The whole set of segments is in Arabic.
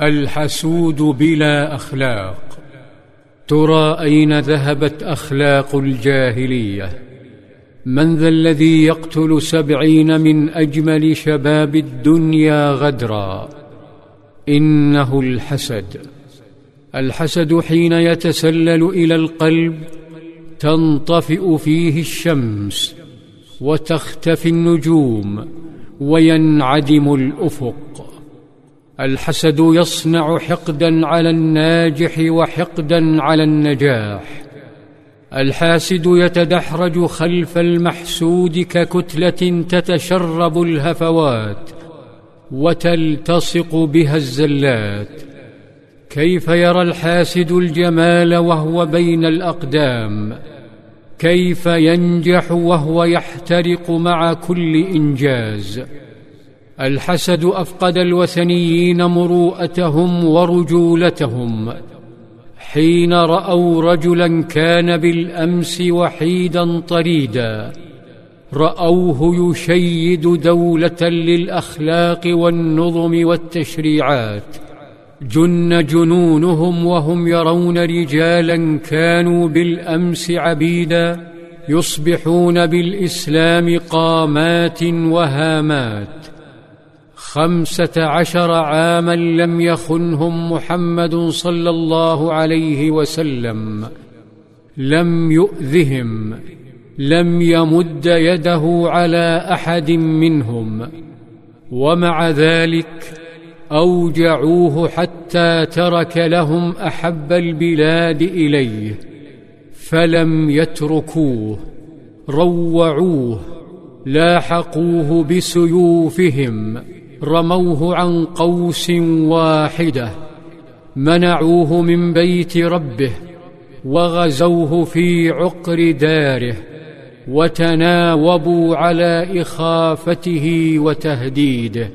الحسود بلا أخلاق. ترى أين ذهبت أخلاق الجاهلية؟ من ذا الذي يقتل سبعين من أجمل شباب الدنيا غدرا؟ إنه الحسد. الحسد حين يتسلل إلى القلب تنطفئ فيه الشمس وتختفي النجوم وينعدم الأفق. الحسد يصنع حقدا على الناجح وحقدا على النجاح. الحاسد يتدحرج خلف المحسود ككتلة تتشرب الهفوات وتلتصق بها الزلات. كيف يرى الحاسد الجمال وهو بين الأقدام؟ كيف ينجح وهو يحترق مع كل إنجاز؟ الحسد أفقد الوثنيين مروءتهم ورجولتهم. حين رأوا رجلا كان بالأمس وحيدا طريدا رأوه يشيد دولة للأخلاق والنظم والتشريعات. جن جنونهم وهم يرون رجالا كانوا بالأمس عبيدا يصبحون بالإسلام قامات وهامات. خمسة عشر عاما لم يخنهم محمد صلى الله عليه وسلم. لم يؤذهم. لم يمد يده على أحد منهم. ومع ذلك أوجعوه حتى ترك لهم أحب البلاد إليه. فلم يتركوه. روعوه. لاحقوه بسيوفهم. رموه عن قوس واحدة منعوه من بيت ربه وغزوه في عقر داره وتناوبوا على إخافته وتهديده.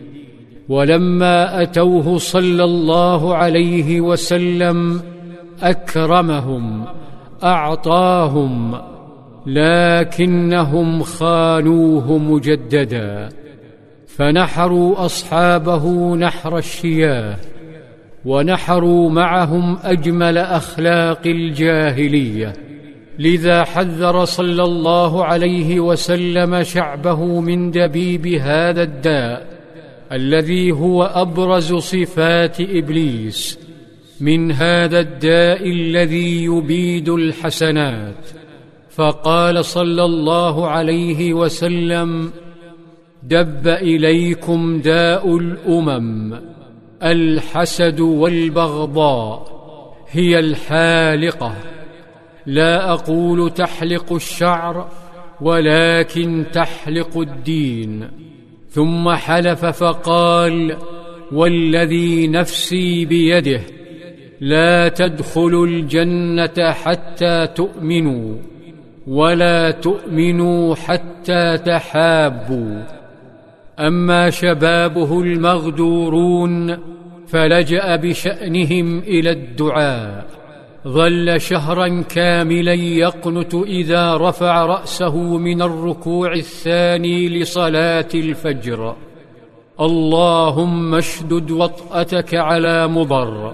ولما أتوه صلى الله عليه وسلم أكرمهم أعطاهم لكنهم خانوه مجددا. فنحروا أصحابه نحر الشياه ونحروا معهم أجمل أخلاق الجاهلية. لذا حذر صلى الله عليه وسلم شعبه من دبيب هذا الداء الذي هو أبرز صفات إبليس. من هذا الداء الذي يبيد الحسنات. فقال صلى الله عليه وسلم دب إليكم داء الأمم الحسد والبغضاء هي الحالقة. لا أقول تحلق الشعر ولكن تحلق الدين. ثم حلف فقال والذي نفسي بيده لا تدخلوا الجنة حتى تؤمنوا ولا تؤمنوا حتى تحابوا. أما شبابه المغدورون فلجأ بشأنهم إلى الدعاء. ظل شهرا كاملا يقنت إذا رفع رأسه من الركوع الثاني لصلاة الفجر. اللهم اشدد وطأتك على مضر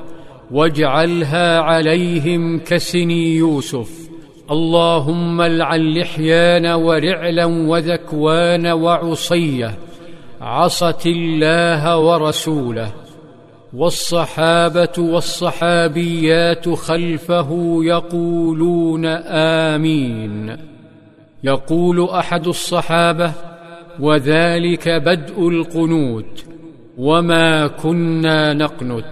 واجعلها عليهم كسني يوسف. اللهم العن لحيان ورعلا وذكوان وعصية. عصت الله ورسوله والصحابة والصحابيات خلفه يقولون آمين. يقول أحد الصحابة وذلك بدء القنوت وما كنا نقنت.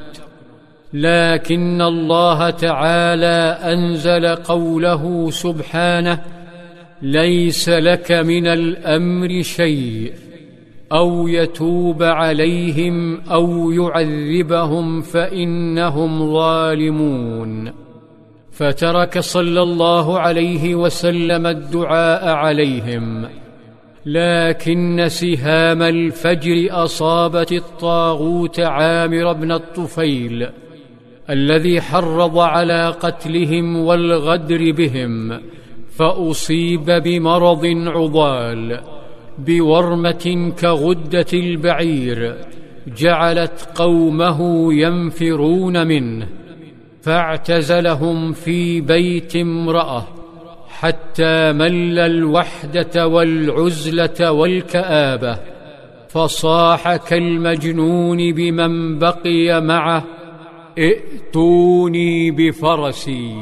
لكن الله تعالى أنزل قوله سبحانه ليس لك من الأمر شيء. أو يتوب عليهم أو يعذبهم فإنهم ظالمون. فترك صلى الله عليه وسلم الدعاء عليهم لكن سهام الفجر أصابت الطاغوت عامر بن الطفيل الذي حرض على قتلهم والغدر بهم فأصيب بمرض عضال. بورمة كغدة البعير جعلت قومه ينفرون منه فاعتزلهم في بيت امرأة حتى مل الوحدة والعزلة والكآبة فصاح كالمجنون بمن بقي معه ائتوني بفرسي.